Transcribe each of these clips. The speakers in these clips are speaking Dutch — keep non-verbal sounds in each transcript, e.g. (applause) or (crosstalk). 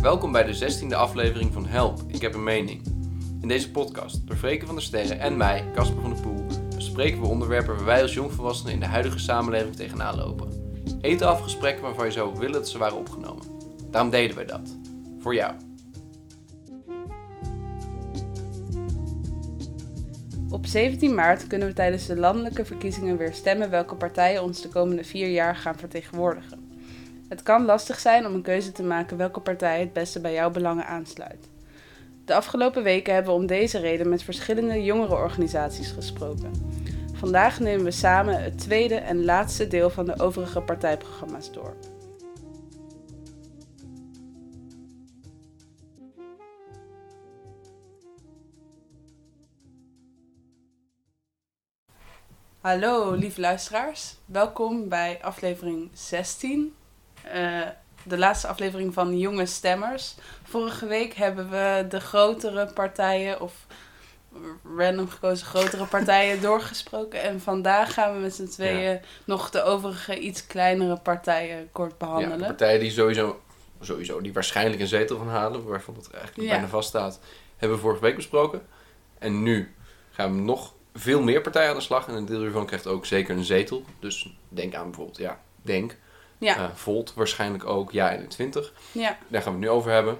Welkom bij de 16e aflevering van Help, ik heb een mening. In deze podcast, door Freke van der Sterren en mij, Casper van der Poel, bespreken we onderwerpen waar wij als jongvolwassenen in de huidige samenleving tegenaan lopen. Eten af gesprekken waarvan je zou willen dat ze waren opgenomen. Daarom deden wij dat. Voor jou. Op 17 maart kunnen we tijdens de landelijke verkiezingen weer stemmen welke partijen ons de komende vier jaar gaan vertegenwoordigen. Het kan lastig zijn om een keuze te maken welke partij het beste bij jouw belangen aansluit. De afgelopen weken hebben we om deze reden met verschillende jongerenorganisaties gesproken. Vandaag nemen we samen het tweede en laatste deel van de overige partijprogramma's door. Hallo lieve luisteraars, welkom bij aflevering 16. Uh, de laatste aflevering van Jonge Stemmers. Vorige week hebben we de grotere partijen, of random gekozen grotere partijen, (laughs) doorgesproken. En vandaag gaan we met z'n tweeën nog de overige iets kleinere partijen kort behandelen. Ja, partijen die sowieso, sowieso die waarschijnlijk een zetel van halen, waarvan het eigenlijk ja. bijna vaststaat, hebben we vorige week besproken. En nu gaan we nog veel meer partijen aan de slag. En een deel hiervan krijgt ook zeker een zetel. Dus denk aan bijvoorbeeld, ja, denk. Ja. Uh, Volt waarschijnlijk ook, ja 21. Ja. Daar gaan we het nu over hebben.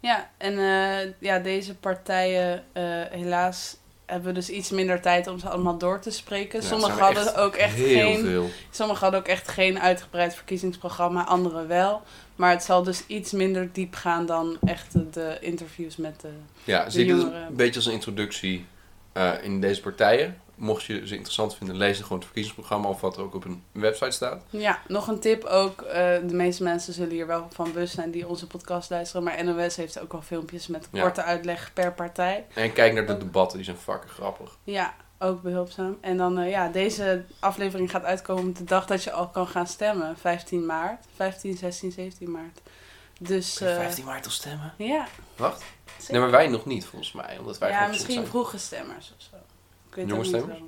Ja, en uh, ja, deze partijen, uh, helaas hebben we dus iets minder tijd om ze allemaal door te spreken. Ja, sommigen hadden ook echt geen. Veel. Sommigen hadden ook echt geen uitgebreid verkiezingsprogramma, anderen wel. Maar het zal dus iets minder diep gaan dan echt de interviews met de. Ja, zie ik het een beetje als een introductie in deze partijen mocht je ze interessant vinden, lees dan gewoon het verkiezingsprogramma of wat er ook op een website staat. Ja, nog een tip ook. Uh, de meeste mensen zullen hier wel van bewust zijn die onze podcast luisteren. Maar NOS heeft ook wel filmpjes met korte uitleg per partij. En kijk naar de debatten, die zijn fucking grappig. Ja, ook behulpzaam. En dan, uh, ja, deze aflevering gaat uitkomen op de dag dat je al kan gaan stemmen. 15 maart. 15, 16, 17 maart. Dus, uh, 15 maart al stemmen? Ja. Wacht. Nee, maar wij nog niet volgens mij. Omdat wij ja, misschien vroege stemmers of zo. Jonge stemmers?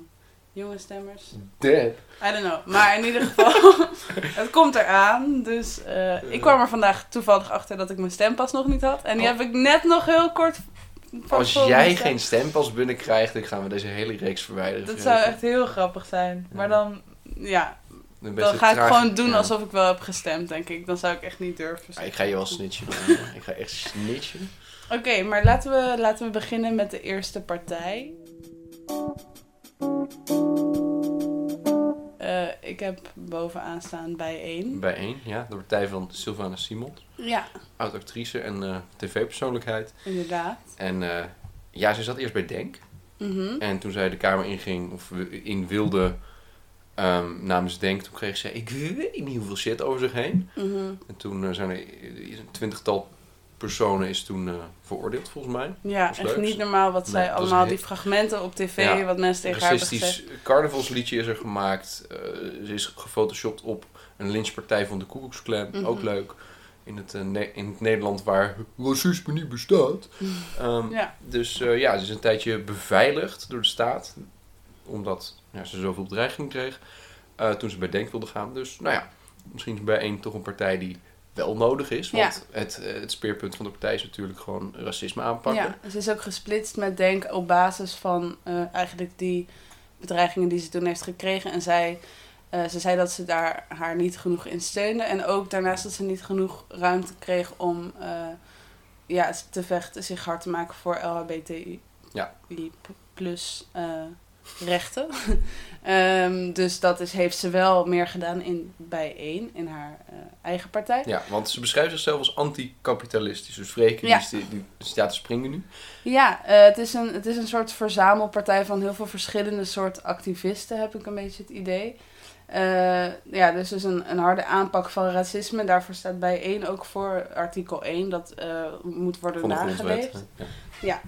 Jonge stemmers. Dead. I don't know. Maar in ieder geval, (laughs) het komt eraan. Dus uh, ik kwam er vandaag toevallig achter dat ik mijn stempas nog niet had. En die oh. heb ik net nog heel kort Als jij geen stempas binnenkrijgt, dan gaan we deze hele reeks verwijderen. Dat zou echt heel grappig zijn. Maar dan, ja, dan, ga ik gewoon doen alsof ik wel heb gestemd, denk ik. Dan zou ik echt niet durven. ik ga je wel snitchen. (laughs) ik ga echt snitchen. Oké, maar laten we, laten we beginnen met de eerste partij. Uh, ik heb bovenaan staan bij 1. Bij 1, ja. De partij van Sylvana Simon. Ja. Oud-actrice en uh, tv-persoonlijkheid. Inderdaad. En uh, ja, ze zat eerst bij Denk. Mm -hmm. En toen zij de kamer inging, of in wilde um, namens Denk, toen kreeg ze, ik weet niet hoeveel shit over zich heen. Mm -hmm. En toen zijn er een twintigtal personen is toen uh, veroordeeld, volgens mij. Ja, echt niet normaal wat zij allemaal, die fragmenten op tv, wat mensen tegen haar hebben gezegd. carnavalsliedje is er gemaakt. Uh, ze is gefotoshopt op een lynchpartij van de Klan. Mhm. Ook leuk. In het, uh, in het Nederland waar racisme niet bestaat. Um, (laughs) ja. Dus ja, ze is een tijdje beveiligd door de staat. Omdat ja, ze zoveel bedreiging kreeg. toen ze bij Denk wilde gaan. Dus nou ja, misschien bij één toch een partij die wel nodig is. Want het, eh, het speerpunt van de partij is natuurlijk gewoon racisme aanpakken. Ja, ze is ook gesplitst met Denk op basis van uh, eigenlijk die bedreigingen die ze toen heeft gekregen. En zij, uh, ze zei dat ze daar haar niet genoeg in steunde. En ook daarnaast dat ze niet genoeg ruimte kreeg om uh, ja, te vechten, zich hard te maken voor LHBTI ja. plus rechten. um, (laughs) dus dat is, heeft ze wel meer gedaan in bijeen, in haar uh, eigen partij. Ja, want ze beschrijft zichzelf als anticapitalistisch. Dus Vreken ja. die, die, staat te springen nu. Ja, uh, het, is een, het is een soort verzamelpartij van heel veel verschillende soort activisten, heb ik een beetje het idee. Uh, ja, dus is een, een harde aanpak van racisme. Daarvoor staat bij 1 ook voor artikel 1. Dat moet worden nageleefd. Ja. ja.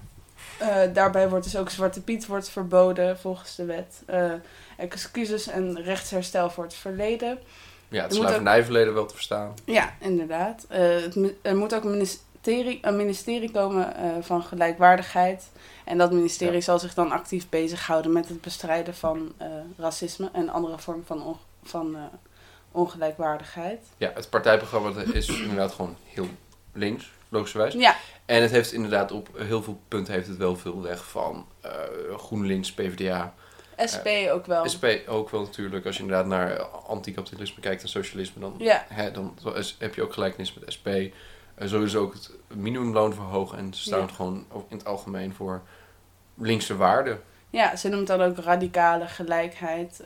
Uh, daarbij wordt dus ook Zwarte Piet wordt verboden volgens de wet. Uh, excuses en rechtsherstel voor het verleden. Ja, het slavernijverleden wel te verstaan. Ja, inderdaad. Uh, het, er moet ook een ministerie, een ministerie komen van gelijkwaardigheid. En dat ministerie zal zich dan actief bezighouden met het bestrijden van racisme en andere vormen van, on, van ongelijkwaardigheid. Ja, het partijprogramma is inderdaad gewoon heel links. Logischerwijs. Ja. En het heeft inderdaad op heel veel punten heeft het wel veel weg van uh, GroenLinks, PvdA. SP ook wel. SP ook wel natuurlijk. Als je inderdaad naar anticapitalisme kijkt en socialisme, dan, ja. hè, dan heb je ook gelijkenis met SP. Uh, sowieso ook het minimumloon verhogen en ze staan ja. gewoon in het algemeen voor linkse waarden. Ja, ze noemt dan ook radicale gelijkheid.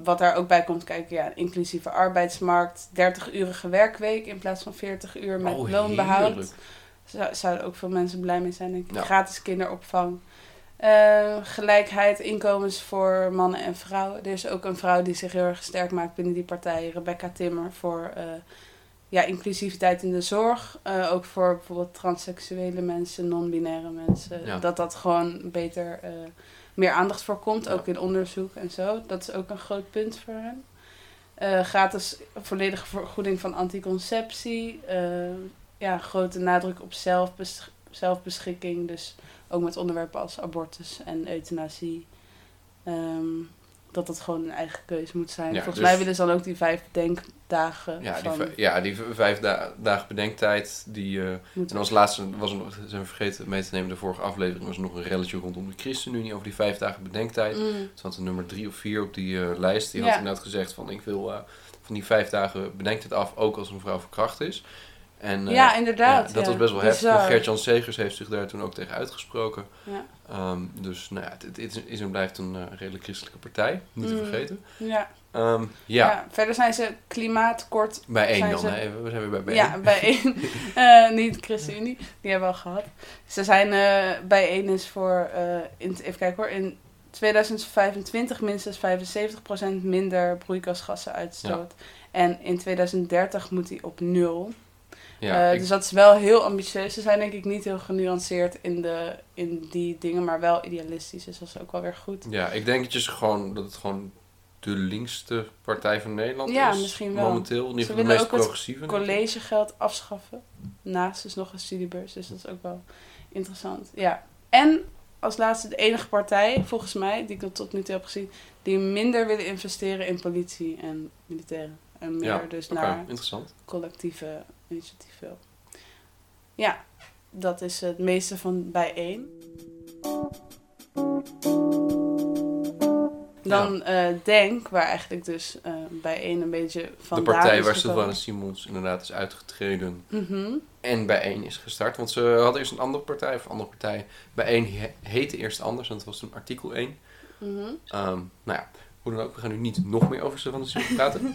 Wat daar ook bij komt kijken, ja, inclusieve arbeidsmarkt, 30-urige werkweek in plaats van 40 uur met oh, loonbehoud. Zou, zouden ook veel mensen blij mee zijn, denk ik. Gratis kinderopvang. Uh, gelijkheid, inkomens voor mannen en vrouwen. Er is ook een vrouw die zich heel erg sterk maakt binnen die partij, Rebecca Timmer, voor uh, ja, inclusiviteit in de zorg. Uh, ook voor bijvoorbeeld transseksuele mensen, non-binaire mensen. Ja. Dat dat gewoon beter meer aandacht voor komt, ook in onderzoek en zo. Dat is ook een groot punt voor hen. Uh, gratis volledige vergoeding van anticonceptie. Uh, ja, grote nadruk op zelfbes zelfbeschikking. Dus ook met onderwerpen als abortus en euthanasie. Um, dat dat gewoon een eigen keuze moet zijn. Ja, Volgens dus- mij willen ze dan ook die vijf denkdagen. Ja, die, van, v- ja, die vijf da- dagen bedenktijd. Die, uh, en als laatste was er nog, zijn we vergeten mee te nemen, de vorige aflevering was er nog een relletje rondom de ChristenUnie over die vijf dagen bedenktijd. Mm, Het had een nummer drie of vier op die eh, lijst. Die Ja. had inderdaad gezegd van ik wil eh, van die vijf dagen bedenktijd af, ook als een vrouw verkracht is. En, eh, ja, inderdaad. ja, dat ja. was best wel heftig. Gert-Jan Segers heeft zich daar toen ook tegen uitgesproken. Ja. Ehm, dus nou ja, het, het is, is en blijft een eh, redelijk christelijke partij, niet te Mm. vergeten. Ja. Ehm, ja, Ja. verder zijn ze klimaatkort bij één dan. ze- Hè? We zijn weer bij bij Ja, één. bij één. Eh, niet ChristenUnie, die hebben we al gehad. Ze zijn eh bij één is voor, in, even kijken hoor, in 2025 minstens 75% minder broeikasgassen uitstoot. En in 2030 moet die op nul. Ja, Eh, ik- Dus dat is wel heel ambitieus. Ze zijn denk ik niet heel genuanceerd in, de, in die dingen, maar wel idealistisch. Dus dat is ook wel weer goed. Ja, ik denk dat, je gewoon, dat het gewoon de linkste partij van Nederland Ja, is. misschien wel. Momenteel. In ieder Ze geval de willen meest ook het progressieve. collegegeld afschaffen. Naast is nog een studiebeurs, dus dat is ook wel interessant. Ja. En als laatste de enige partij, volgens mij, die ik tot nu toe heb gezien, die minder willen investeren in politie en militairen. En meer Ja, dus Oké, naar interessant. collectieve initiatieven. Ja, dat is het meeste van bijeen. Dan eh, Denk, waar eigenlijk dus eh bijeen een beetje van de partij waar Sylvana Simons inderdaad is uitgetreden Mhm. en bijeen is gestart. Want ze hadden eerst een andere partij, of een andere partij. Bijeen he- heette eerst anders, want het was toen artikel 1. Mhm. Ehm, nou ja, hoe dan ook, we gaan nu niet nog meer over Sylvana Simons praten. (laughs)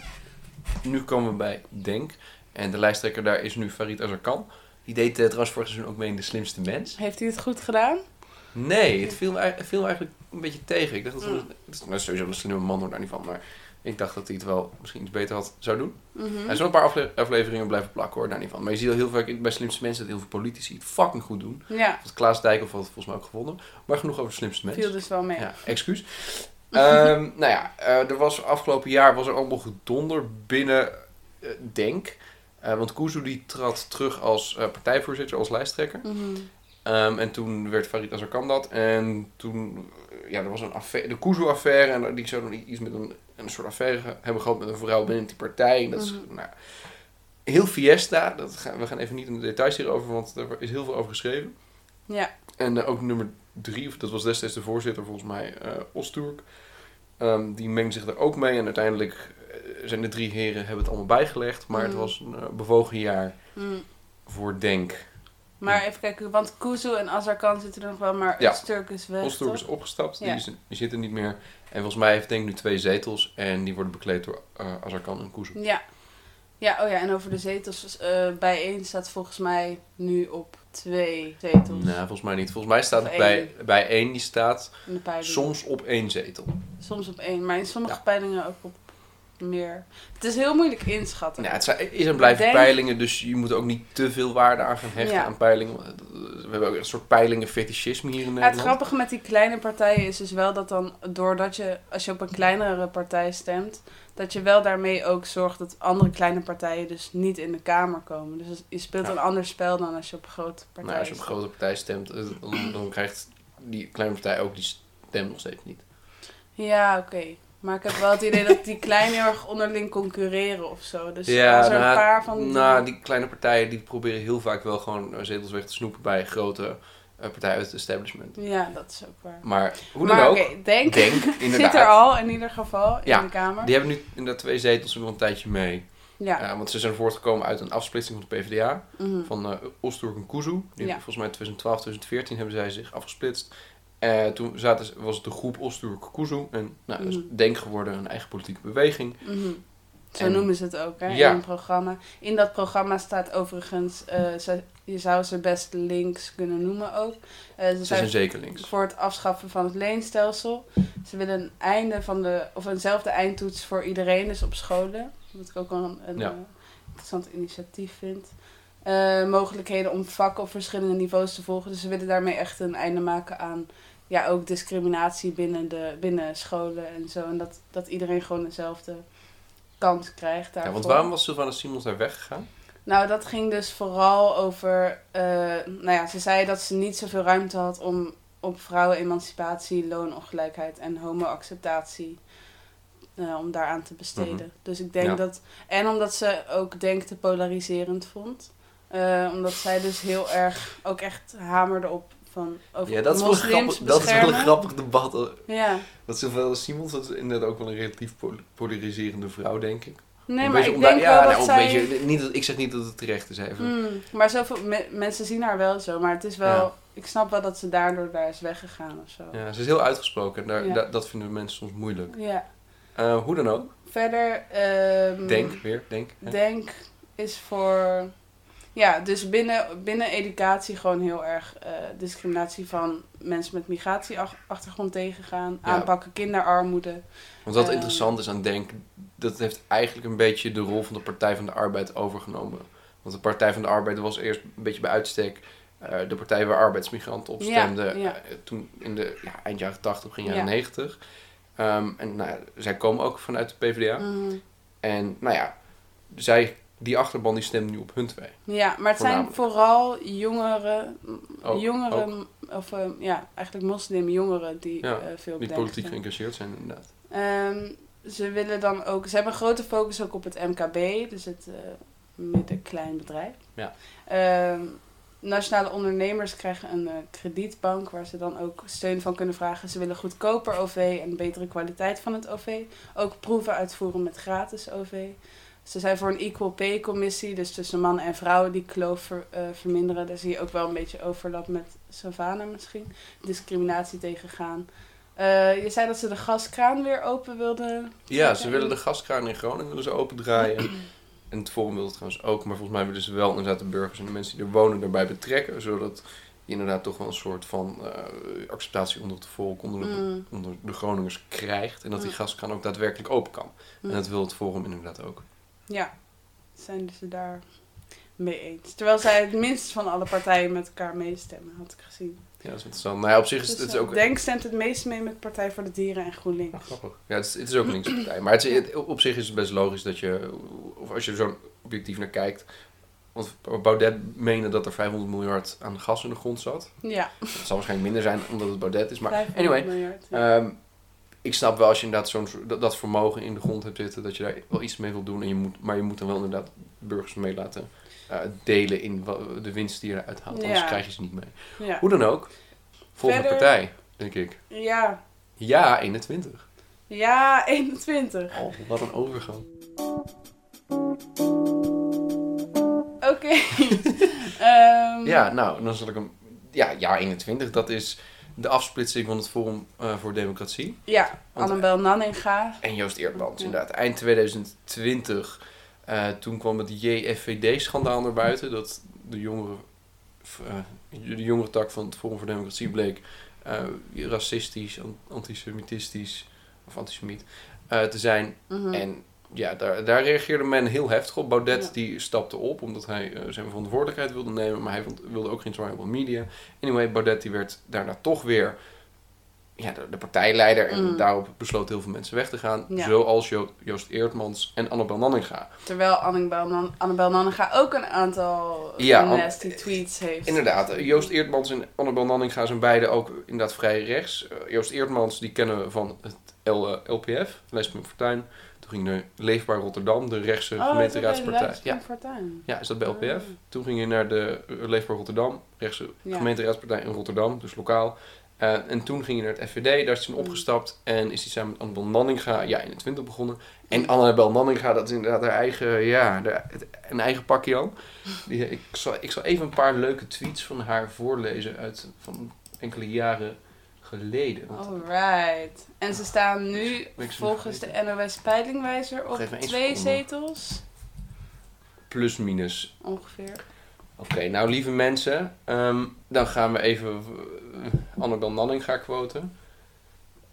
nu komen we bij Denk. En de lijsttrekker daar is nu Farid Azarkan. Die deed uh, trouwens vorig seizoen ook mee in De Slimste Mens. Heeft hij het goed gedaan? Nee, het viel, me viel me eigenlijk een beetje tegen. Ik dacht dat Mm. het, het is nou, sowieso een slimme man hoor daar niet van. Maar ik dacht dat hij het wel misschien iets beter had zou doen. Mhm. Hij is wel een paar afle- afleveringen blijven plakken hoor, daar niet van. Maar je ziet al heel vaak bij Slimste Mensen dat heel veel politici het fucking goed doen. Ja, Klaas Dijkhoff had het volgens mij ook gewonnen. Maar genoeg over de Slimste Mensen. viel dus wel mee. Ja, excuus. Ehm, (laughs) nou ja, eh, er was afgelopen jaar was er allemaal gedonder binnen eh, Denk. Eh, want Kuzu die trad terug als partijvoorzitter, als lijsttrekker. Mhm. Ehm, en toen werd Farid Azarkan dat. En toen, ja, er was een affaire, de Kuzu-affaire. En die zou dan iets met een, een soort affaire hebben gehad met een vrouw binnen die partij. En dat is, Mhm. nou, heel fiesta. Dat gaan, we gaan even niet in de details hierover, want er is heel veel over geschreven. Ja, En ook nummer drie, of dat was destijds de voorzitter volgens mij, eh Osturk. Ehm, die mengde zich er ook mee. En uiteindelijk eh, zijn de drie heren hebben het allemaal bijgelegd. Maar het Mhm. was een eh, bewogen jaar mm. voor Denk. maar even kijken, want Kuzu en Azarkan zitten er nog wel, maar Ja. Öztürk is weg, Osturk is opgestapt, Ja. die, is, die zit er niet meer. En volgens mij heeft Denk nu twee zetels. En die worden bekleed door Azarkan en Kuzu. Ja. Ja, oh ja, en over de zetels. eh bijeen staat volgens mij nu op twee zetels Nee, volgens mij niet. Volgens mij staat het bij, bij één, die staat soms op één zetel. Soms op één, maar in sommige Ja. peilingen ook op meer. Het is heel moeilijk inschatten. Ja, het zijn- is en blijven denk- peilingen, dus je moet ook niet te veel waarde aan gaan hechten Ja. aan peilingen. We hebben ook een soort peilingen-fetischisme hier in Ja, het Nederland. grappige met die kleine partijen is dus wel dat dan, doordat je, als je op een kleinere partij stemt, dat je wel daarmee ook zorgt dat andere kleine partijen dus niet in de Kamer komen. Dus je speelt Ja. een ander spel dan als je op een grote partij Nou, als je op een grote partij stemt, eh, dan, dan krijgt die kleine partij ook die stem nog steeds niet. Ja, oké. Maar ik heb wel het idee dat die kleine heel erg onderling concurreren of zo. Dus ja, als er nou, een paar van die... Nou, die kleine partijen die proberen heel vaak wel gewoon zetels weg te snoepen bij grote uh, partijen uit het establishment. Ja, dat is ook waar. Maar hoe dan ook. denk, denk (laughs) zit er al in ieder geval in de Kamer. Die hebben nu inderdaad twee zetels nog een tijdje mee. Ja. Uh, want ze zijn voortgekomen uit een afsplitsing van de PvdA. Mm Van uh, Osturk en Kuzu. Die ja. Volgens mij in 2012, 2014 hebben zij zich afgesplitst. Uh, toen zaten, was het de groep Osturk Kuzu. En nou, dat is mhm. denk geworden een eigen politieke beweging. Mm Zo noemen ze het ook hè, ja. in het programma. In dat programma staat overigens, ze, je zou ze best links kunnen noemen ook. ze, ze zijn zeker links. Voor het afschaffen van het leenstelsel. Ze willen een einde van de, of eenzelfde eindtoets voor iedereen, dus op scholen. Wat ik ook wel een, een eh, interessant initiatief vind. Mogelijkheden om vakken op verschillende niveaus te volgen. Dus ze willen daarmee echt een einde maken aan ja, ook discriminatie binnen, de, binnen scholen en zo. En dat, dat iedereen gewoon dezelfde kans krijgt daarvoor. Ja, want waarom was Sylvana Simons daar weggegaan? Nou, dat ging dus vooral over... Uh, nou ja, ze zei dat ze niet zoveel ruimte had om op vrouwenemancipatie, loonongelijkheid en homoacceptatie uh, om daaraan te besteden. Mhm. Dus ik denk dat. En omdat ze ook denk te polariserend vond. Uh, omdat zij dus heel erg ook echt hamerde op van over ja, dat is wel grappig. Dat is wel een grappig debat. Ja. Dat zoveel Simons dat is inderdaad ook wel een relatief polariserende vrouw, denk ik. Nee, maar ik denk ja, wel dat zij... beetje, niet ik zeg niet dat het terecht is even. Mm, maar zoveel mensen zien haar wel zo. Maar het is wel... Ik snap wel dat ze daardoor daar is weggegaan of zo. Ja, ze is heel uitgesproken. En daar, dat vinden mensen soms moeilijk. Ja. Uh, hoe dan ook. Verder... Um, denk, weer, denk. Denk is voor... Ja, dus binnen, binnen educatie gewoon heel erg uh, discriminatie van mensen met migratieachtergrond tegengaan. Aanpakken kinderarmoede. Want wat uh, interessant is aan Denk, dat heeft eigenlijk een beetje de rol van de Partij van de Arbeid overgenomen. Want de Partij van de Arbeid was eerst een beetje bij uitstek uh, de partij waar arbeidsmigranten op stemden. Ja, toen in de ja, eind jaren 80, begin jaren 90. Um, en nou ja, zij komen ook vanuit de PvdA. Mm. En nou ja, zij, die achterban die stemt nu op hun twee. Ja, maar het zijn vooral jongeren, jongeren of uh, ja, eigenlijk moslimjongeren die ja, uh, veel Die politiek geïnteresseerd zijn inderdaad. Um, ze willen dan ook, ze hebben een grote focus ook op het MKB, dus het uh, midden-klein bedrijf. Ja. Um, nationale ondernemers krijgen een uh, kredietbank waar ze dan ook steun van kunnen vragen. Ze willen goedkoper OV en betere kwaliteit van het OV. Ook proeven uitvoeren met gratis OV. Ze zijn voor een equal pay commissie, dus tussen mannen en vrouwen die kloof ver, uh, verminderen. Daar zie je ook wel een beetje overlap met Savannah misschien. Discriminatie tegengaan. Uh, je zei dat ze de gaskraan weer open wilden. Ja, ze willen de gaskraan in Groningen ze opendraaien. (clears throat) En het Forum wil het trouwens ook, maar volgens mij willen ze wel inderdaad de burgers en de mensen die er wonen erbij betrekken, zodat je inderdaad toch wel een soort van uh, acceptatie onder het volk, onder de, mm. onder de Groningers krijgt. En dat die mm. gaskraan ook daadwerkelijk open kan. En mm. dat wil het Forum inderdaad ook. Ja, zijn ze daar mee eens. Terwijl zij het minst van alle partijen met elkaar meestemmen, had ik gezien. Ja, dat is interessant. Nou ja, op zich is dus, het, ook... Denk stemt het meest mee met Partij voor de Dieren en GroenLinks. Ah, grappig. Ja, het is, het is ook een linkse partij. Maar het, op zich is het best logisch dat je, of als je er zo objectief naar kijkt... Want Baudet meende dat er 500 miljard aan gas in de grond zat. Ja. Dat zal waarschijnlijk minder zijn omdat het Baudet is. Maar anyway, miljard, ehm, ik snap wel als je inderdaad zo'n, dat, dat, vermogen in de grond hebt zitten... dat je daar wel iets mee wil doen. En je moet, maar je moet dan wel inderdaad burgers mee laten uh, delen in de winst die je eruit haalt. Anders krijg je ze niet mee. Hoe dan ook. Volgende partij, denk ik. Ja. Ja, 21. Ja, 21. Oh, wat een overgang. Oké. um, (laughs) ja, nou, dan zal ik hem... Ja, ja, 21, dat is de afsplitsing van het Forum uh, voor Democratie. Ja, Annabel Nanninga. En Joost Eerdmans, inderdaad. Eind 2020 uh, toen kwam het JFVD-schandaal naar buiten. Dat de jongere, uh, de jongere tak van het Forum voor Democratie bleek racistisch, antisemitistisch of antisemiet te zijn. Mhm. En ja, daar, daar reageerde men heel heftig op. Baudet die stapte op omdat hij zijn verantwoordelijkheid wilde nemen. Maar hij vond, wilde ook geen zwaar media. Anyway, Baudet die werd daarna toch weer ja, de, de, partijleider. En mm. daarop besloten heel veel mensen weg te gaan. Zoals jo Joost Eertmans en Annabel Nanninga. Terwijl Annabel, Annabel Nanninga ook een aantal ja, nasty tweets heeft. Inderdaad. Joost Eertmans en Annabel Nanninga zijn beide ook inderdaad vrij rechts. Uh, Joost Eertmans, die kennen we van het L, LPF, Lijstpunt Fortuin. Toen ging naar Leefbaar Rotterdam, de rechtse oh, gemeenteraadspartij. Ja. ja, is dat bij LPF? Oh. Toen ging je naar de Leefbaar Rotterdam, rechtse gemeenteraadspartij in Rotterdam, dus lokaal. Uh, en toen ging hij naar het FVD, daar is hij opgestapt en is hij samen met Annabel Nanninga, ja, in de 20 begonnen. En Annabel Nanninga, dat is inderdaad haar eigen, ja, de, een eigen pakje aan. Die, ik, zal, ik zal even een paar leuke tweets van haar voorlezen uit van enkele jaren geleden. Alright. En ze staan nu volgens de NOS Peilingwijzer op twee zetels. Plus minus. Ongeveer. Oké, nou lieve mensen, ehm, dan gaan we even uh, Annabel Nanning gaan quoten.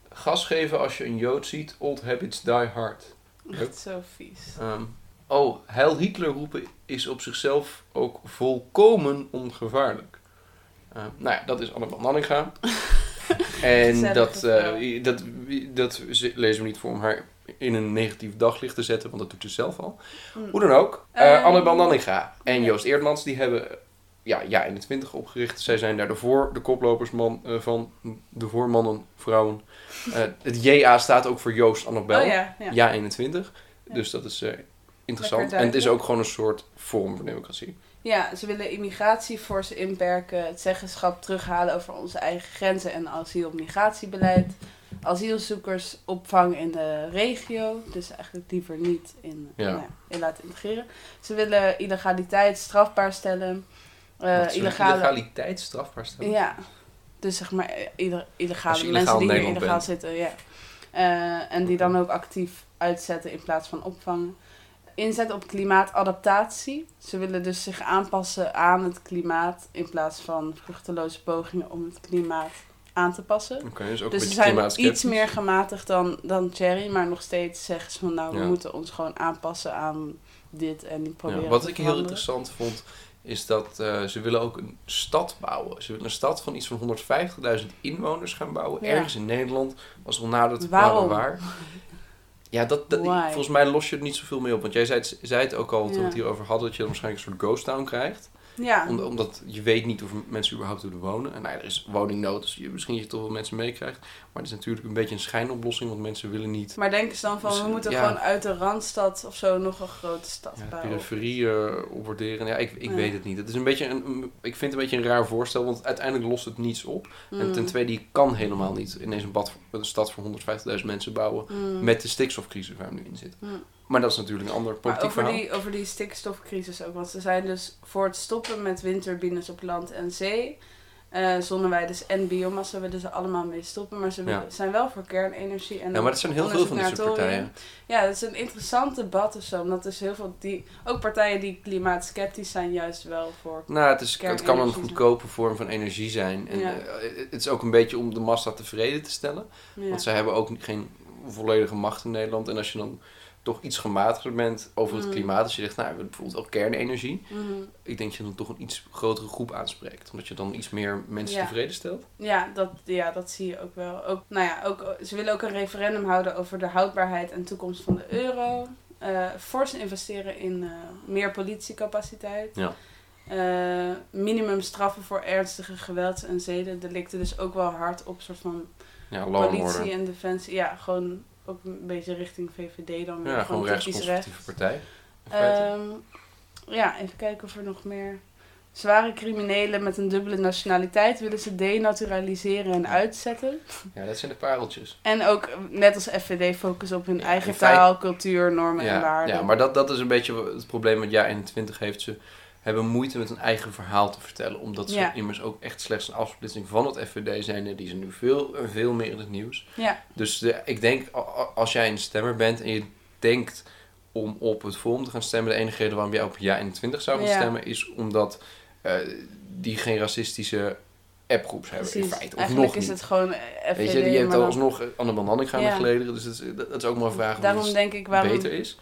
Gas geven als je een Jood ziet, old habits die hard. Echt zo vies. Um, oh, Heil Hitler roepen is op zichzelf ook volkomen ongevaarlijk. Uh, nou ja, dat is Annabel Nanninga. (laughs) (laughs) en dat, uh, dat, dat lezen we niet voor om haar in een negatief daglicht te zetten, want dat doet ze zelf al. Mm. Hoe dan ook, uh, uh, Annabel Nanninga en Joost Eerdmans, die hebben ja, ja, in de twintig opgericht. Zij zijn daar de, voor, de koplopersman uh, van de voormannen, vrouwen. Uh, het JA staat ook voor Joost Annabel. Oh, ja, ja. ja 21. Dus dat is uh, interessant. En het is ook gewoon een soort vorm van democratie. Ja, ze willen immigratie forse inperken, het zeggenschap terughalen over onze eigen grenzen en asiel- en migratiebeleid. Asielzoekers opvang in de regio, dus eigenlijk liever niet in, ja. in laten integreren. Ze willen illegaliteit strafbaar stellen. Uh, illegale... Illegaliteit strafbaar stellen? Ja, dus zeg maar eh, illegale mensen die hier illegaal zitten, ja. Uh, en die dan ook actief uitzetten in plaats van opvangen inzet op klimaatadaptatie. Ze willen dus zich aanpassen aan het klimaat in plaats van vruchteloze pogingen om het klimaat aan te passen. Okay, dus ook dus ze zijn iets meer gematigd dan, dan Cherry, maar nog steeds zeggen ze van nou, we moeten ons gewoon aanpassen aan dit en niet proberen. Ja, wat ik heel interessant vond, is dat uh, ze willen ook een stad bouwen. Ze willen een stad van iets van 150.000 inwoners gaan bouwen, ergens in Nederland. Was al nader te waar. (laughs) Ja, dat, dat volgens mij los je er niet zoveel mee op. Want jij zei het, zei het ook al toen we het hierover hadden, dat je dan waarschijnlijk een soort ghost town krijgt. Ja. omdat je weet niet of mensen überhaupt willen wonen. En nou er is woningnood, dus je, misschien je toch wel mensen meekrijgt. Maar het is natuurlijk een beetje een schijnoplossing, want mensen willen niet... Maar denken ze dan van, dus, we moeten gewoon uit de Randstad of zo nog een grote stad ja, bouwen? periferie uh, opwaarderen. Ja, ik, ik weet het niet. Het is een beetje een, ik vind het een beetje een raar voorstel, want uiteindelijk lost het niets op. En mm. ten tweede, je kan helemaal niet ineens een, bad, een stad voor 150.000 mensen bouwen mm. met de stikstofcrisis waar we nu in zitten. Mm. Maar dat is natuurlijk een ander politiek over verhaal. Die, over die stikstofcrisis ook. Want ze zijn dus voor het stoppen met windturbines op land en zee. Uh, zonneweiders en biomassa willen ze allemaal mee stoppen. Maar ze zijn wel voor kernenergie. En ja, maar dat zijn heel veel van deze partijen. Ja, dat is een interessant debat of zo. Omdat dus heel veel die, ook partijen die klimaatskeptisch zijn, juist wel voor. Nou, het, is, het kan een goedkope vorm van energie zijn. En ja. uh, het is ook een beetje om de massa tevreden te stellen. Want zij hebben ook geen volledige macht in Nederland. En als je dan toch iets gematigder bent over het mm. klimaat. Als je zegt, nou, bijvoorbeeld ook kernenergie. Mm. Ik denk dat je dan toch een iets grotere groep aanspreekt. Omdat je dan iets meer mensen tevreden stelt. Ja dat, ja, dat zie je ook wel. Ook, nou ja, ook, ze willen ook een referendum houden over de houdbaarheid en toekomst van de euro. Uh, fors investeren in uh, meer politiecapaciteit. Ja. Uh, minimum straffen voor ernstige gewelds- en zedendelicten. Dus ook wel hard op soort van ja, politie en defensie. Ja, gewoon ook een beetje richting VVD dan. Ja, gewoon partij. Um, ja, even kijken of er nog meer... Zware criminelen met een dubbele nationaliteit willen ze denaturaliseren en uitzetten. Ja, dat zijn de pareltjes. En ook, net als FVD, focus op hun eigen taal, cultuur, normen en waarden. Ja, maar dat, dat is een beetje het probleem wat jaar 21 heeft. Ze hebben moeite met een eigen verhaal te vertellen. Omdat ze immers ook echt slechts een afsplitsing van het FVD zijn. Die zijn nu veel, veel meer in het nieuws. Ja. Dus de, ik denk, als jij een stemmer bent en je denkt om op het Forum te gaan stemmen... de enige reden waarom jij op Ja 21 zou gaan stemmen... is omdat uh, die geen racistische appgroeps hebben in feite. Of Eigenlijk nog is het gewoon FVD. Weet je, die heeft alsnog Anne Bananning gaan ja. geleden. Dus dat is, dat, is ook maar een vraag Daarom denk ik waarom... beter is.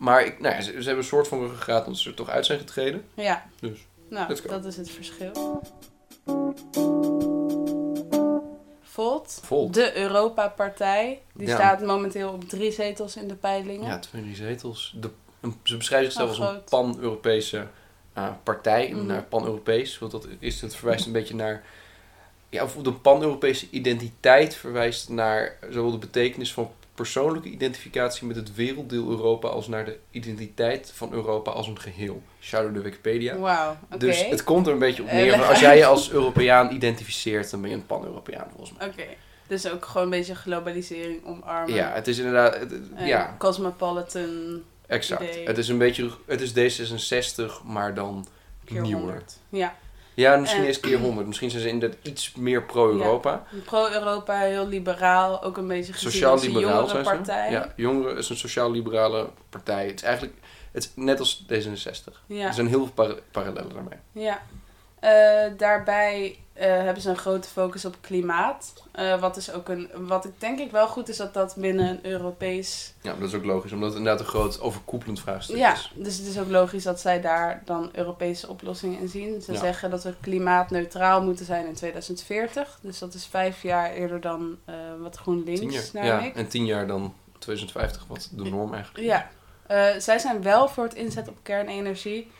Maar ik, nou ja, ze, hebben een soort van ruggengraat omdat ze er toch uit zijn getreden. Ja. Dus, nou, dat is het verschil. Volt, Volt. de Europa-partij, die staat momenteel op drie zetels in de peilingen. Ja, twee drie zetels. De, ze beschrijven zichzelf als een pan-Europese uh, partij, mm. naar pan-Europees. Want dat, is, het verwijst een beetje naar ja, of de pan-Europese identiteit verwijst naar zowel de betekenis van persoonlijke identificatie met het werelddeel Europa als naar de identiteit van Europa als een geheel. Shout de Wikipedia. Wauw. Dus het komt er een beetje op neer. van (laughs) als jij je als Europeaan identificeert, dan ben je een pan-Europeaan volgens mij. Oké. Dus ook gewoon een beetje globalisering omarmen. Ja, het is inderdaad. het- En ja, Cosmopolitan exact. idee. Het is een beetje. Het is D66, maar dan keer nieuwer. 100. Ja. Ja, misschien En- eens keer 100. Misschien zijn ze inderdaad iets meer pro-Europa. Pro-Europa, heel liberaal, ook een beetje gezien Sociaal-liberaal zijn ze. jongerenpartij. Ja, Jongeren is een sociaal-liberale partij. Het is eigenlijk het is net als D66. Ja. Er zijn heel veel para- parallellen daarmee. Ja. Eh, daarbij eh, hebben ze een grote focus op klimaat. Eh, wat, is ook een, wat ik denk ik wel goed is dat dat binnen een Europees... Ja, dat is ook logisch, omdat het inderdaad een groot overkoepelend vraagstuk Ja, is. dus het is ook logisch dat zij daar dan Europese oplossingen in zien. Ze Ja. zeggen dat we klimaatneutraal moeten zijn in 2040. Dus dat is vijf jaar eerder dan eh, wat GroenLinks, naar Ja, ik. en tien jaar dan 2050, wat de norm eigenlijk is. Ja, zij zijn wel voor het inzetten op kernenergie,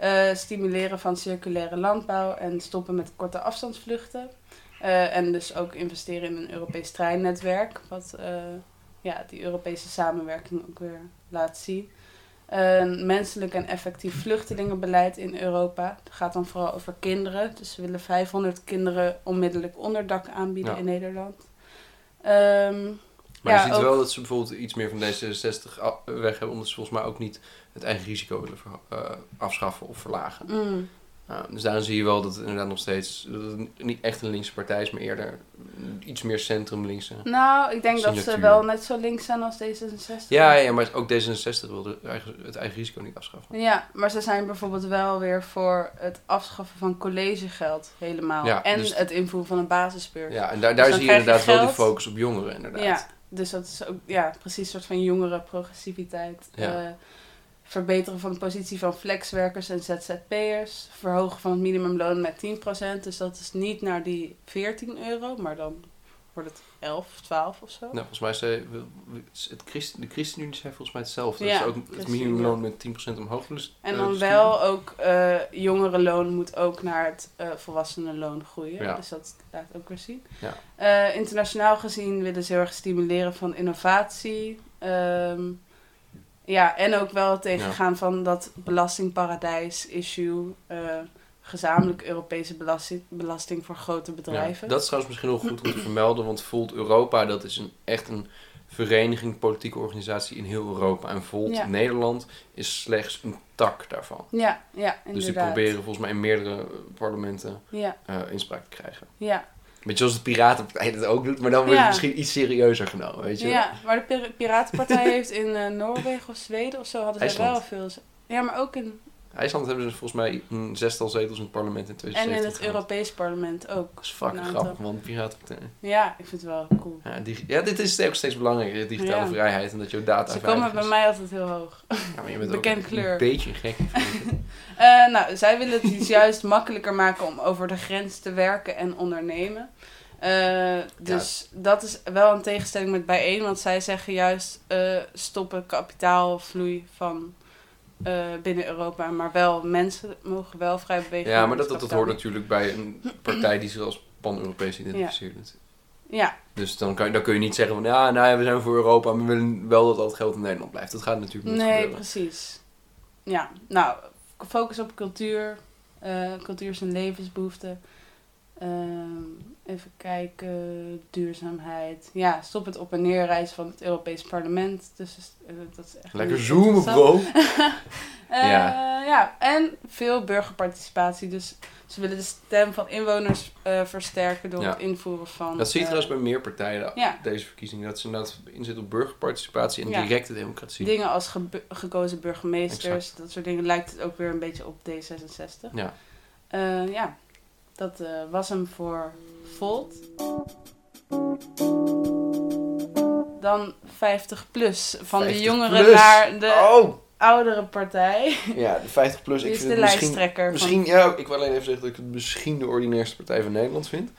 eh, stimuleren van circulaire landbouw en stoppen met korte afstandsvluchten. Eh, en dus ook investeren in een Europees treinnetwerk, wat eh, ja, die Europese samenwerking ook weer laat zien. Een menselijk en effectief vluchtelingenbeleid in Europa. Het gaat dan vooral over kinderen. Dus ze willen 500 kinderen onmiddellijk onderdak aanbieden Ja. in Nederland. Ehm, Maar Ja, je ziet ook- wel dat ze bijvoorbeeld iets meer van D66 a- weg hebben, omdat ze volgens mij ook niet het eigen risico willen eh, afschaffen of verlagen. mm. Dus daarin zie je wel dat het inderdaad nog steeds niet echt een linkse partij is, maar eerder iets meer centrum-linkse. Nou, ik denk dat ze wel net zo links zijn als D66. Ja, ja, maar ook D66 wil de eigen- het eigen risico niet afschaffen. Ja, maar ze zijn bijvoorbeeld wel weer voor het afschaffen van collegegeld helemaal. Ja, en dus- het invoeren van een basisbeurs. Ja, en daar, daar Dus zie je inderdaad wel die focus op jongeren, inderdaad. Ja, dus dat is ook ja, precies een soort van jongere progressiviteit. Ja. Eh, verbeteren van de positie van flexwerkers en ZZP'ers. Verhogen van het minimumloon met 10%. Dus dat is niet naar die 14 euro, maar dan wordt het 11 of 12 of zo. Nou, volgens mij zei het Christen, de ChristenUnie zei volgens mij hetzelfde. Ja, ze ook het minimumloon met 10% omhoog willen st- En eh, dan sturen. wel ook eh jongerenloon moet ook naar het eh volwassenenloon groeien. Ja. Dus dat laat ook weer zien. Ja. Internationaal gezien willen ze heel erg stimuleren van innovatie. Ehm, ja, en ook wel tegengaan van dat belastingparadijs-issue. eh, gezamenlijk Europese belasting, belasting voor grote bedrijven. Ja, dat is trouwens misschien wel goed om te vermelden, want Volt Europa, dat is een, echt een vereniging, politieke organisatie in heel Europa. En Volt Ja. Nederland is slechts een tak daarvan. ja, ja, inderdaad. Dus die proberen volgens mij in meerdere parlementen Ja, eh, inspraak te krijgen. ja. Beetje zoals de Piratenpartij dat ook doet, maar dan wordt het misschien iets serieuzer genomen, weet je? Ja, maar de Pir- Piratenpartij (laughs) heeft in eh, Noorwegen of Zweden of zo hadden IJsland. wel veel. Ja, maar ook in. IJsland hebben ze volgens mij een zestal zetels in het parlement in En in 2017 het gehad. Europees parlement ook. Dat is fucking grappig, want Piratenpartij. Ja, ik vind het wel cool. Ja, dit is ook steeds belangrijker, digitale Ja. vrijheid en dat jouw data Ze komen bij mij altijd heel hoog. Ja, maar je bent (laughs) bekend ook kleur. een beetje gek. (laughs) Eh, nou, zij willen het dus juist makkelijker maken om over de grens te werken en ondernemen. Eh, dus dat is wel een tegenstelling met bijeen, want zij zeggen juist eh, stoppen kapitaalvloei van eh, binnen Europa, maar wel mensen mogen wel vrij bewegen. Ja, maar dat, dat, hoort natuurlijk bij een partij die zich als pan-Europees identificeert. Ja, Dus dan, kan, dan kun je niet zeggen van ja, nou ja, we zijn voor Europa, maar we willen wel dat al het geld in Nederland blijft. Dat gaat natuurlijk niet nee, gebeuren. precies. Ja, nou, focus op cultuur. eh, cultuur is een levensbehoefte. Ehm, even kijken, duurzaamheid. Ja, stop het op- en neerreizen van het Europees Parlement. Dus eh, dat is echt Lekker zoomen, bro. (laughs) Eh, Ja. ja, en veel burgerparticipatie. Dus ze willen de stem van inwoners eh, versterken door Ja. het invoeren van... Dat zie je trouwens bij meer partijen Ja. deze verkiezingen. Dat ze inderdaad inzetten op burgerparticipatie en Ja. directe democratie. Dingen als gekozen burgemeesters, Exact. dat soort dingen, lijkt het ook weer een beetje op D66. Ja. Ja, dat eh, was hem voor Volt. Dan 50 plus. Van de 50 jongeren plus. naar de Oh! oudere partij. Ja, de 50 plus. Die Ik is vind de het misschien, lijsttrekker. misschien, ja, ik wil alleen even zeggen dat ik het misschien de ordinairste partij van Nederland vind.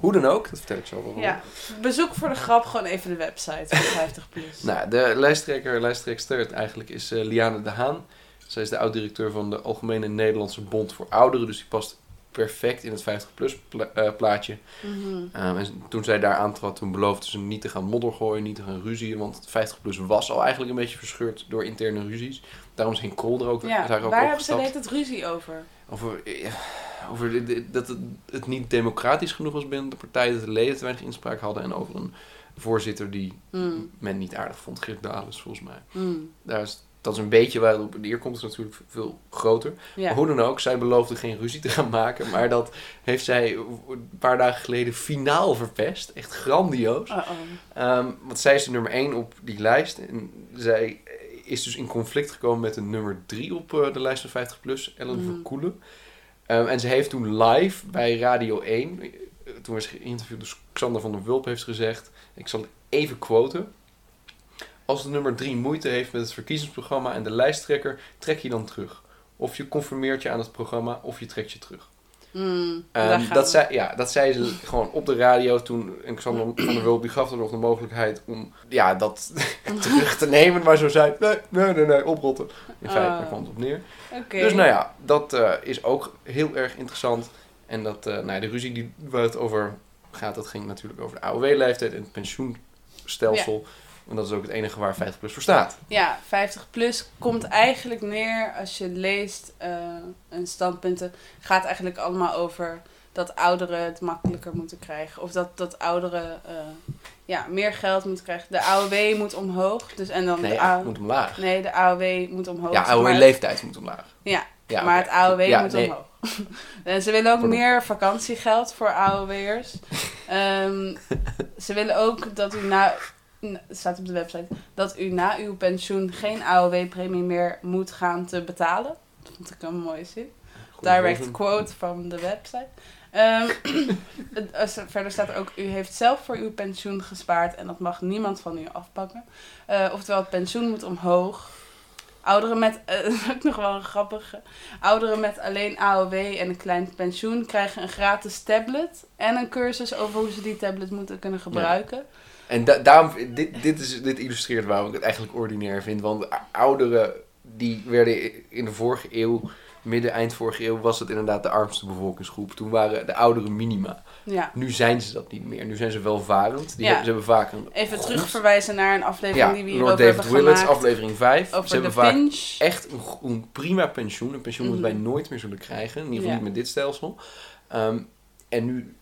Hoe dan ook, dat vertel ik zo wel. ja, bezoek voor de grap gewoon even de website van 50 plus. (laughs) Nou, de lijsttrekker, lijsttrekster eigenlijk is eh, Liane de Haan. Zij is de oud-directeur van de Algemene Nederlandse Bond voor Ouderen. Dus die past perfect in het 50-plus eh, plaatje. Mm en toen zij daar aantrad, toen beloofde ze niet te gaan modder gooien, niet te gaan ruzien. Want 50-plus was al eigenlijk een beetje verscheurd door interne ruzies. Daarom is geen Krol er ook, ja, daar ook Waar hebben ze het ruzie over? Over, over dat het, het, niet democratisch genoeg was binnen de partij, dat de leden te weinig inspraak hadden. En over een voorzitter die mm. men niet aardig vond, Geert Dales volgens mij. Mm. Daar is dat is een beetje waar het op neer komt. is natuurlijk veel groter. Maar hoe dan ook, zij beloofde geen ruzie te gaan maken. Maar dat heeft zij een paar dagen geleden finaal verpest. Echt grandioos. Uh -oh. want zij is de nummer 1 op die lijst. En zij is dus in conflict gekomen met de nummer 3 op uh, de lijst van 50 plus, Ellen mm. Verkoelen. Um, en ze heeft toen live bij Radio 1, eh, toen was geïnterviewd dus Xander van der Wulp, heeft gezegd, ik zal even quoten. Als de nummer 3 moeite heeft met het verkiezingsprogramma en de lijsttrekker, trek je dan terug. Of je conformeert je aan het programma, of je trekt je terug. Mm, dat, zei, ja, dat zei ze gewoon op de radio toen. En Xander van der Wulp die gaf er nog de mogelijkheid om ja, dat (laughs) terug te nemen. Maar zo zei nee, nee, nee, nee, oprotten. In feite, daar kwam het op neer. Dus nou ja, dat uh, is ook heel erg interessant. En dat, uh, nou ja, de ruzie die, waar het over gaat, dat ging natuurlijk over de AOW-leeftijd en het pensioenstelsel. Ja. Want dat is ook het enige waar 50 plus voor staat. Ja, 50 plus komt eigenlijk neer als je leest uh, een standpunten. Gaat eigenlijk allemaal over dat ouderen het makkelijker moeten krijgen. Of dat, dat ouderen uh, ja, meer geld moeten krijgen. De AOW moet omhoog. Dus, en dan nee, de moet omlaag. Nee, de AOW moet omhoog. Ja, AOW-leeftijd moet omlaag. Ja, ja maar het AOW moet omhoog. (laughs) en ze willen ook meer vakantiegeld voor AOW'ers. um, (laughs) ze willen ook dat u na het staat op de website, dat u na uw pensioen geen AOW-premie meer moet gaan te betalen. Dat vond ik een mooie zin. Direct quote van de website. (clears throat) Um, verder staat er ook, u heeft zelf voor uw pensioen gespaard en dat mag niemand van u afpakken. Uh, oftewel, het pensioen moet omhoog. Ouderen met, (laughs) uh, ook nog wel een grappige, ouderen met alleen AOW en een klein pensioen krijgen een gratis tablet en een cursus over hoe ze die tablet moeten kunnen gebruiken. En daarom, dit, dit, is, dit illustreert waarom ik het eigenlijk ordinair vind. Want ouderen, die werden in de vorige eeuw, midden, eind vorige eeuw, was het inderdaad de armste bevolkingsgroep. Toen waren de ouderen minima. Ja. Nu zijn ze dat niet meer. Nu zijn ze welvarend. Die hebben, ze hebben vaak een Even terugverwijzen naar een aflevering die we hier over David hebben Willits, aflevering 5. Over ze hebben vaak echt een, een, prima pensioen. Een pensioen dat mhm. wij nooit meer zullen krijgen. In ieder geval niet met dit stelsel. Ehm, en nu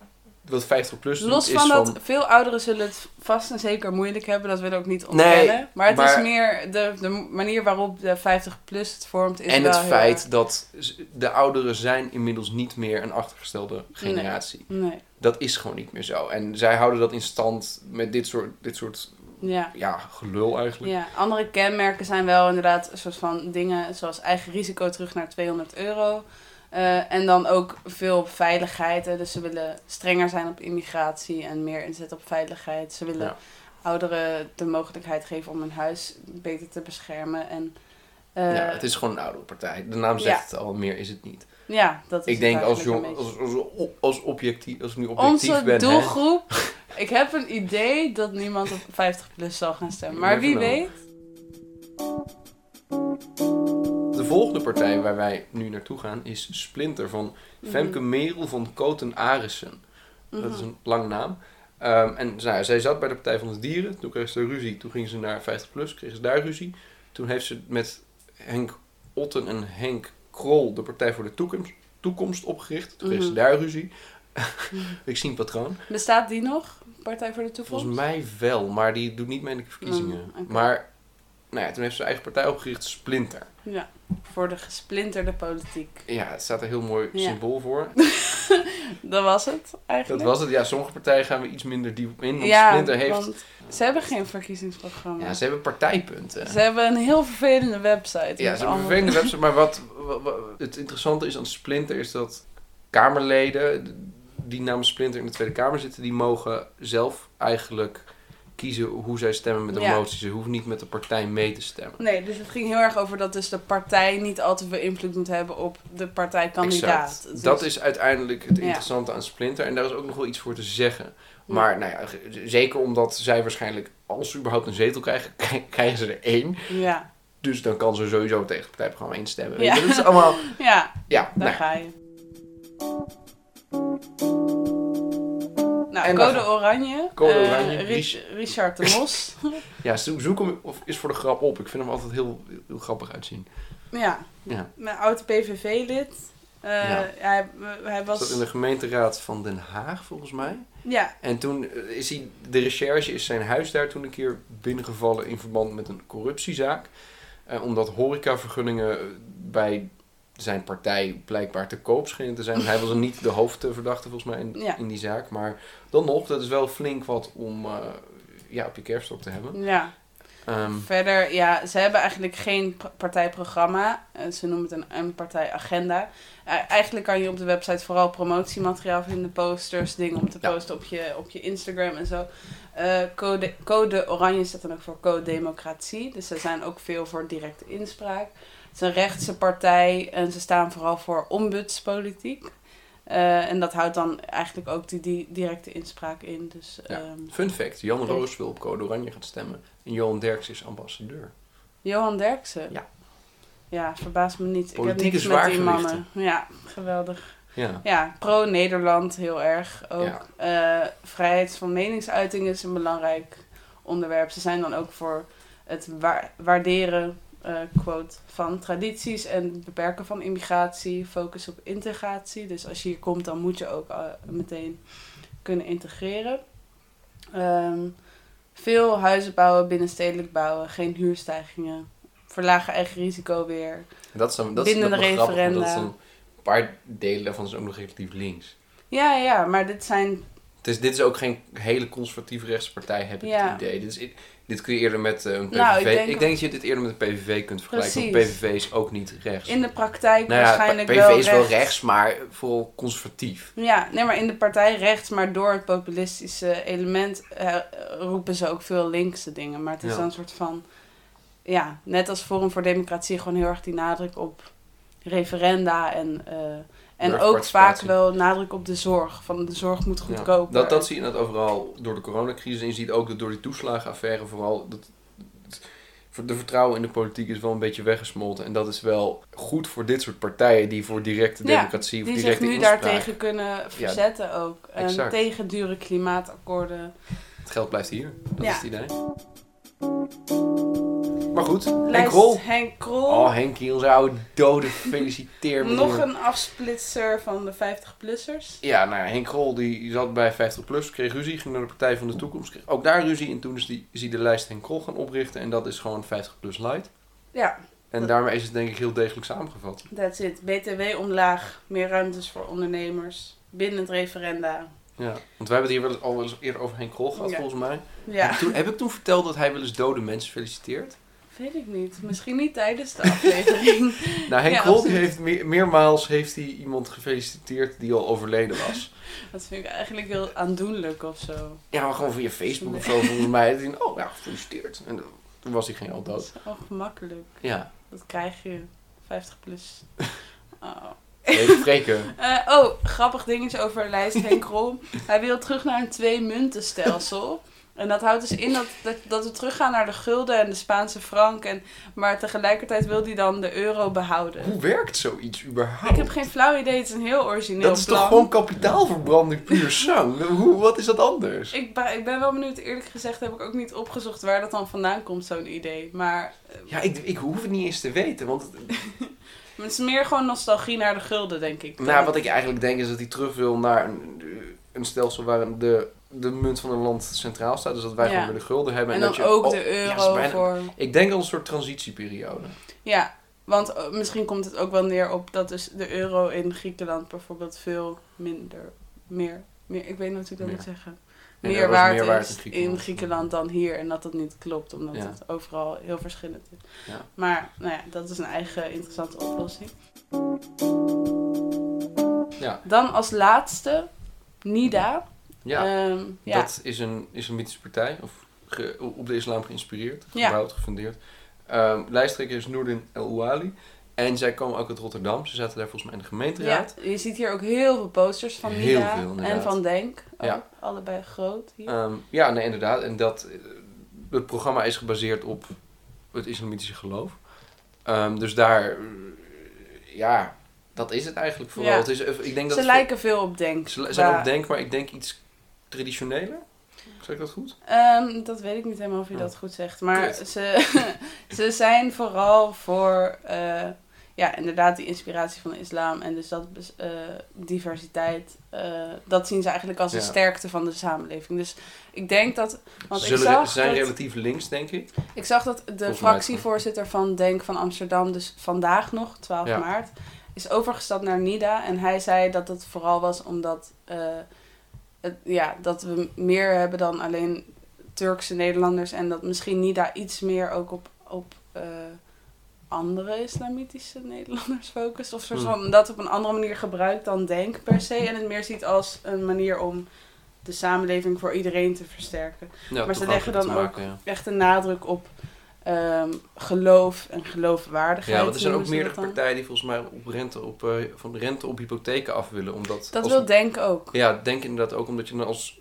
wat 50 plus Los van dat veel ouderen zullen het vast en zeker moeilijk hebben, dat willen we ook niet ontkennen. maar het is meer de, de manier waarop de 50 plus het vormt. Is en het feit dat de ouderen zijn inmiddels niet meer een achtergestelde generatie. Nee, nee. Dat is gewoon niet meer zo. En zij houden dat in stand met dit soort, dit soort ja. ja, gelul eigenlijk. Ja, andere kenmerken zijn wel inderdaad een soort van dingen zoals eigen risico terug naar 200 euro. Uh, en dan ook veel op veiligheid. Hè. Dus ze willen strenger zijn op immigratie en meer inzetten op veiligheid. Ze willen ouderen de mogelijkheid geven om hun huis beter te beschermen. En, uh, ja, het is gewoon een oudere partij. De naam zegt het al, meer is het niet. Ja, dat is Ik denk als, jong, als, als, als, objectief, als ik nu objectief Onze ben... Onze doelgroep... (laughs) ik heb een idee dat niemand op 50 plus zal gaan stemmen. Maar wie weet... volgende partij waar wij nu naartoe gaan is Splinter van Femke mhm. Merel van Koten Arissen. Dat is mhm. een lange naam. Um, en nou, zij zat bij de Partij van de Dieren. Toen kreeg ze ruzie. Toen ging ze naar 50 plus, kreeg ze daar ruzie. Toen heeft ze met Henk Otten en Henk Krol de Partij voor de Toekomst, toekomst opgericht. Toen kreeg ze mhm. daar ruzie. (laughs) Ik zie een patroon. Bestaat die nog, Partij voor de Toekomst? Volgens mij wel, maar die doet niet mee in de verkiezingen. Maar nou ja, toen heeft ze eigen partij opgericht, Splinter. Ja, voor de gesplinterde politiek. Ja, het staat er heel mooi symbool voor. (laughs) dat was het eigenlijk. Dat was het. Ja, sommige partijen gaan we iets minder diep in. Want ja, Splinter heeft... Want ze hebben geen verkiezingsprogramma. Ja, ze hebben partijpunten. Ze hebben een heel vervelende website. Ja, ze hebben een vervelende (laughs) website. Maar wat, wat, het interessante is aan Splinter is dat Kamerleden die namens Splinter in de Tweede Kamer zitten, die mogen zelf eigenlijk kiezen hoe zij stemmen met de ja. motie. Ze hoeven niet met de partij mee te stemmen. Nee, dus het ging heel erg over dat dus de partij niet al te veel invloed moet hebben op de partijkandidaat. Dus dat is uiteindelijk het interessante aan Splinter. En daar is ook nog wel iets voor te zeggen. Maar nou ja, zeker omdat zij waarschijnlijk, als ze überhaupt een zetel (laughs) krijgen, krijgen ze er één. Ja. Dus dan kan ze sowieso tegen het partijprogramma instemmen. Ja. Dat is allemaal... (laughs) ja, ja daar nou ga je. Nou, en Code Oranje. Code uh, Oranje. Richard de Mos. (laughs) ja, zoek hem of is voor de grap op. Ik vind hem altijd heel, heel grappig uitzien. Ja. ja. Mijn oude PVV-lid. Uh, ja. hij, hij was... Zat in de gemeenteraad van Den Haag, volgens mij. Ja. En toen is hij, de recherche is zijn huis daar toen een keer binnengevallen in verband met een corruptiezaak. Uh, omdat horecavergunningen bij zijn partij blijkbaar te koop te zijn. Hij was niet de hoofdverdachte volgens mij in, in die zaak. Maar dan nog, dat is wel flink wat om uh, ja, op je kerststok te hebben. Ja. Um, Verder, ja, ze hebben eigenlijk geen partijprogramma. Uh, ze noemen het een, een partijagenda. Uh, eigenlijk kan je op de website vooral promotiemateriaal vinden, posters, dingen om te posten op, je, op je Instagram en zo. code, code Oranje staat dan ook voor Code Democratie. Dus ze zijn ook veel voor directe inspraak. Het is een rechtse partij en ze staan vooral voor ombudspolitiek. Uh, en dat houdt dan eigenlijk ook die, die directe inspraak in. Dus, um, Fun fact, Jan Roos wil op Code Oranje gaan stemmen. En Johan Derksen is ambassadeur. Johan Derksen? Ja. Ja, verbaast me niet. Politieke ik heb niks met die mannen. Ja, geweldig. Ja, ja pro-Nederland heel erg ook. Ja. Uh, vrijheid van meningsuiting is een belangrijk onderwerp. Ze zijn dan ook voor het waarderen uh, quote van tradities en beperken van immigratie, focus op integratie. Dus als je hier komt, dan moet je ook uh, meteen kunnen integreren. Um, veel huizen bouwen, binnenstedelijk bouwen, geen huurstijgingen, verlagen eigen risico weer. Dat is een, dat is, referenda. dat is een paar delen daarvan zijn ook nog relatief links. Ja, ja, maar dit zijn dit is ook geen hele conservatieve rechtspartij, heb ik ja. het idee. Dit, is, dit kun je eerder met uh, een PVV... Nou, ik, denk, ik, denk, dat je dit eerder met een PVV kunt vergelijken. Want PVV is ook niet rechts. In de praktijk nou ja, waarschijnlijk PVV wel is wel rechts, maar vooral conservatief. Ja, nee, maar in de partij rechts, maar door het populistische element uh, roepen ze ook veel linkse dingen. Maar het is ja. dan een soort van... Ja, net als Forum voor Democratie gewoon heel erg die nadruk op referenda en... Uh, en ook vaak wel nadruk op de zorg. Van de zorg moet goedkoper. Ja, dat, dat zie je net overal door de coronacrisis. En je ziet ook dat door die toeslagenaffaire vooral... Dat, de vertrouwen in de politiek is wel een beetje weggesmolten. En dat is wel goed voor dit soort partijen die voor directe democratie ja, of directe die zich nu daartegen kunnen verzetten ook. En tegen dure klimaatakkoorden. Het geld blijft hier, dat is het idee. Maar goed, Henk Krol. Henk Krol. Oh, Henkie, onze oude dode, feliciteer Nog een afsplitser van de 50-plussers. Ja, nou Henk Krol die zat bij 50PLUS, kreeg ruzie, ging naar de Partij van de Toekomst. Kreeg ook daar ruzie en toen is, die, is de lijst Henk Krol gaan oprichten. En dat is gewoon 50PLUS Light. Ja. En daarmee is het denk ik heel degelijk samengevat. That's it. BTW omlaag, meer ruimtes voor ondernemers, binnen het referenda. Ja, want wij hebben het hier wel al wel eens eerder over Henk Krol gehad, volgens mij. Ja. Heb, toen, heb ik toen verteld dat hij wel eens dode mensen feliciteert? Weet ik niet. Misschien niet tijdens de aflevering. (laughs) nou, Henk ja, heeft meermaals heeft hij iemand gefeliciteerd die al overleden was. (laughs) Dat vind ik eigenlijk heel aandoenlijk of zo. Ja, maar gewoon via Facebook of zo volgens mij. (laughs) oh ja, gefeliciteerd. En toen was hij geen al dood. Dat is. Ja. Dat krijg je. 50 plus. Oh. Spreken. uh, (laughs) oh, grappig ding is over lijst Henk Krol. Hij wil terug naar een twee munten stelsel. En dat houdt dus in dat, dat, dat we teruggaan naar de gulden en de Spaanse frank. En, maar tegelijkertijd wil hij dan de euro behouden. Hoe werkt zoiets überhaupt? Ik heb geen flauw idee. Het is een heel origineel plan. Dat is toch gewoon kapitaalverbranding puur zang? Hoe, wat is dat anders? Ik, ik ben wel benieuwd. Eerlijk gezegd heb ik ook niet opgezocht waar dat dan vandaan komt, zo'n idee. Maar... Eh, ja, ik, ik hoef het niet eens te weten. Want (laughs) het is meer gewoon nostalgie naar de gulden, denk ik. Nou, wat ik eigenlijk denk is dat hij terug wil naar een, een stelsel waar de de munt van een land centraal staat. Dus dat wij gewoon weer de gulden hebben. En, en dan dat je, ook de euro voor... Ik denk al een soort transitieperiode. Ja, want eh, misschien komt het ook wel neer op dat dus de euro in Griekenland bijvoorbeeld veel minder, meer, meer ik weet niet ik dat moet zeggen. Meer, waard meer waard is in Griekenland. in Griekenland. dan hier. En dat dat niet klopt, omdat het overal heel verschillend is. Ja. Maar nou ja, dat is een eigen interessante oplossing. Ja. Dan als laatste, NIDA. Ja, ehm, ja. dat is een islamitische partij, of op de islam geïnspireerd, gebouwd, gefundeerd. Um, lijsttrekker is Noordin El Ouali. En zij komen ook uit Rotterdam. Ze zaten daar volgens mij in de gemeenteraad. Ja, je ziet hier ook heel veel posters van veel, en van Denk. ja. Allebei groot hier. Um, ja, nee, inderdaad. En dat, eh, het programma is gebaseerd op het islamitische geloof. Um, dus daar, eh, ja, dat is het eigenlijk vooral. Het is, ik denk dat ze lijken veel op Denk. Ze zijn op Denk, maar ik denk iets traditioneler? Zeg ik dat goed? Um, dat weet ik niet helemaal of je oh. dat goed zegt. Maar ze, (laughs) ze zijn vooral voor uh, ja, inderdaad die inspiratie van de islam en dus dat uh, diversiteit. Uh, dat zien ze eigenlijk als ja. een sterkte van de samenleving. Dus ik denk dat. Want ze, zullen, ik zag ze zijn relatief links, denk ik. Ik zag dat de fractievoorzitter van Denk van Amsterdam, dus vandaag nog, 12 ja. maart, is overgestapt naar NIDA. En hij zei dat het vooral was omdat ja, dat we meer hebben dan alleen Turkse Nederlanders. En dat misschien niet daar iets meer ook op, op uh, andere islamitische Nederlanders focust. Of soort hmm. van dat op een andere manier gebruikt dan denk per se. En het meer ziet als een manier om de samenleving voor iedereen te versterken. maar ze leggen dan ook echt een nadruk op um, geloof en geloofwaardigheid. Ja, want er zijn ook meerdere partijen die volgens mij op rente op, uh, van rente op hypotheken af willen. Omdat dat wil Denk ook. Ja, Denk inderdaad ook, omdat je dan als,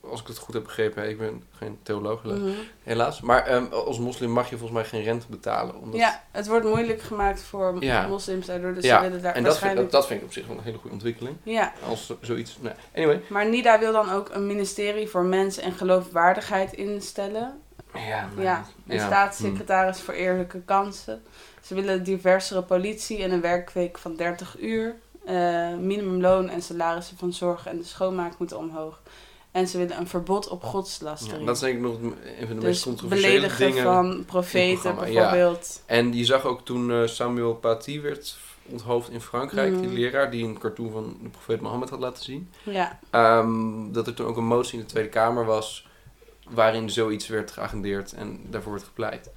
als ik het goed heb begrepen, ik ben geen theoloog mm -hmm. helaas. Maar um, als moslim mag je volgens mij geen rente betalen. Omdat... Ja, het wordt moeilijk gemaakt voor ja. moslims daardoor. Dus ja. ze willen daar en waarschijnlijk... dat, vind, dat vind ik op zich wel een hele goede ontwikkeling. Ja. Als zoiets, nee. Anyway. Maar NIDA wil dan ook een ministerie voor mens en geloofwaardigheid instellen. Ja, ja, een staatssecretaris voor eerlijke kansen. Ze willen diversere politie en een werkweek van 30 uur. Uh, minimumloon en salarissen van zorg en de schoonmaak moeten omhoog. En ze willen een verbod op godslastering. Ja, dat is denk ik nog een van de dus meest controversiële beledigen dingen. van profeten bijvoorbeeld. Ja. En je zag ook toen uh, Samuel Paty werd onthoofd in Frankrijk, die mhm. leraar die een cartoon van de profeet Mohammed had laten zien. Ja. Um, dat er toen ook een motie in de Tweede Kamer was waarin zoiets werd geagendeerd en daarvoor wordt gepleit.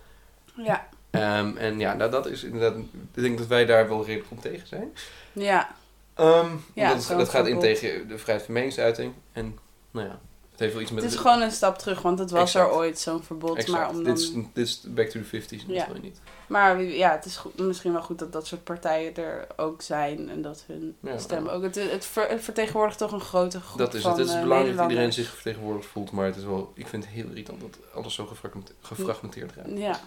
Ja. Um, en ja, nou, dat is inderdaad. Ik denk dat wij daar wel redelijk op tegen zijn. Ja. Um, ja dat, dat gaat in tegen de vrijheid van meningsuiting. En nou ja, het heeft wel iets met. Het is gewoon een stap terug, want het was er ooit zo'n verbod. Maar om dan... dit, is, dit is back to the 50s, dat wil je niet. Maar ja, het is goed, misschien wel goed dat dat soort partijen er ook zijn en dat hun stem ook. Het, het, vertegenwoordigt toch een grote groep. Dat is het. Het is uh, belangrijk dat iedereen zich vertegenwoordigd voelt, maar het is wel, ik vind het heel irritant dat alles zo gefragmenteerd gaat. Ja.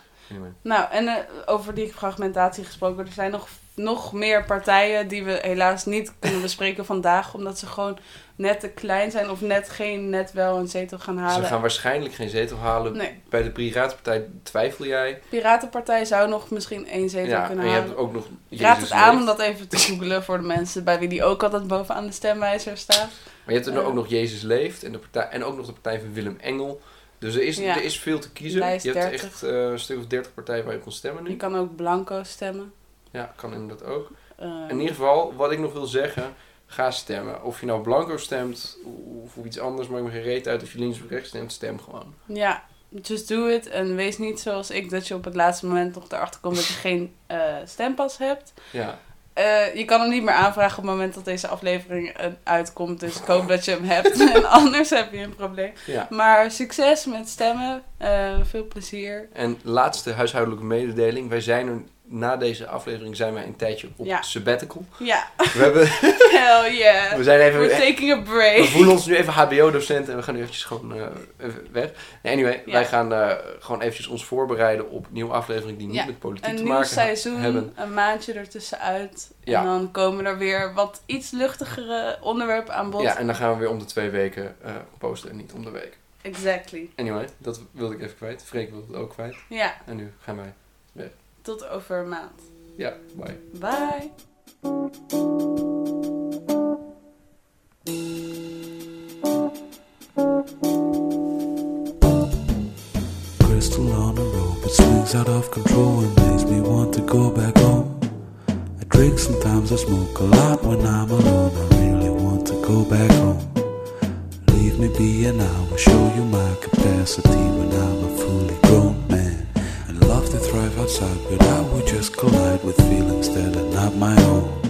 Nou, en uh, over die fragmentatie gesproken, er zijn nog, nog meer partijen die we helaas niet kunnen bespreken vandaag, omdat ze gewoon net te klein zijn of net geen, net wel een zetel gaan halen. Ze gaan waarschijnlijk geen zetel halen. Nee. Bij de Piratenpartij twijfel jij? Piratenpartij zou nog misschien één zetel ja, kunnen en je Hebt ook nog Jezus Raad het aan om dat even te googelen voor de mensen bij wie die ook altijd bovenaan de stemwijzer staat. Maar je hebt er uh, ook nog Jezus leeft en, de partij, en ook nog de partij van Willem Engel. Dus er is, er is veel te kiezen. je hebt echt uh, een stuk of dertig partijen waar je kon stemmen nu. Je kan ook blanco stemmen. Ja, kan inderdaad ook. Uh, in ieder geval, wat ik nog wil zeggen, ga stemmen. Of je nou blanco stemt of, of iets anders, maakt me geen reet uit. Of je links of rechts stemt, stem gewoon. Ja, just do it. En wees niet zoals ik, dat je op het laatste moment nog erachter komt dat je geen uh, stempas hebt. Ja. Uh, je kan hem niet meer aanvragen op het moment dat deze aflevering uh, uitkomt. Dus ik hoop dat je hem hebt. (laughs) en anders heb je een probleem. Ja. Maar succes met stemmen. Uh, veel plezier. En laatste huishoudelijke mededeling. Wij zijn er na deze aflevering zijn wij een tijdje op sabbatical. Ja. We hebben... (laughs) Hell yeah. We zijn even... We're taking a break. We voelen ons nu even HBO-docent en we gaan nu eventjes gewoon uh, weg. Anyway, wij gaan uh, gewoon eventjes ons voorbereiden op een nieuwe aflevering die niet met politiek te maken seizoen, hebben. een maandje ertussenuit. En dan komen er weer wat iets luchtigere onderwerpen aan bod. Ja, en dan gaan we weer om de twee weken uh, posten en niet om de week. Exactly. Anyway, dat wilde ik even kwijt. Freek wilde het ook kwijt. Ja. En nu gaan wij. Tot over een maand. Ja, bye. Bye. Crystal on a rope, it swings out of control and makes me want to go back home. I drink sometimes, I smoke a lot when I'm alone. I really want to go back home. Leave me be and I will show you my capacity when I'm a fully grown man outside, but I would just collide with feelings that are not my own.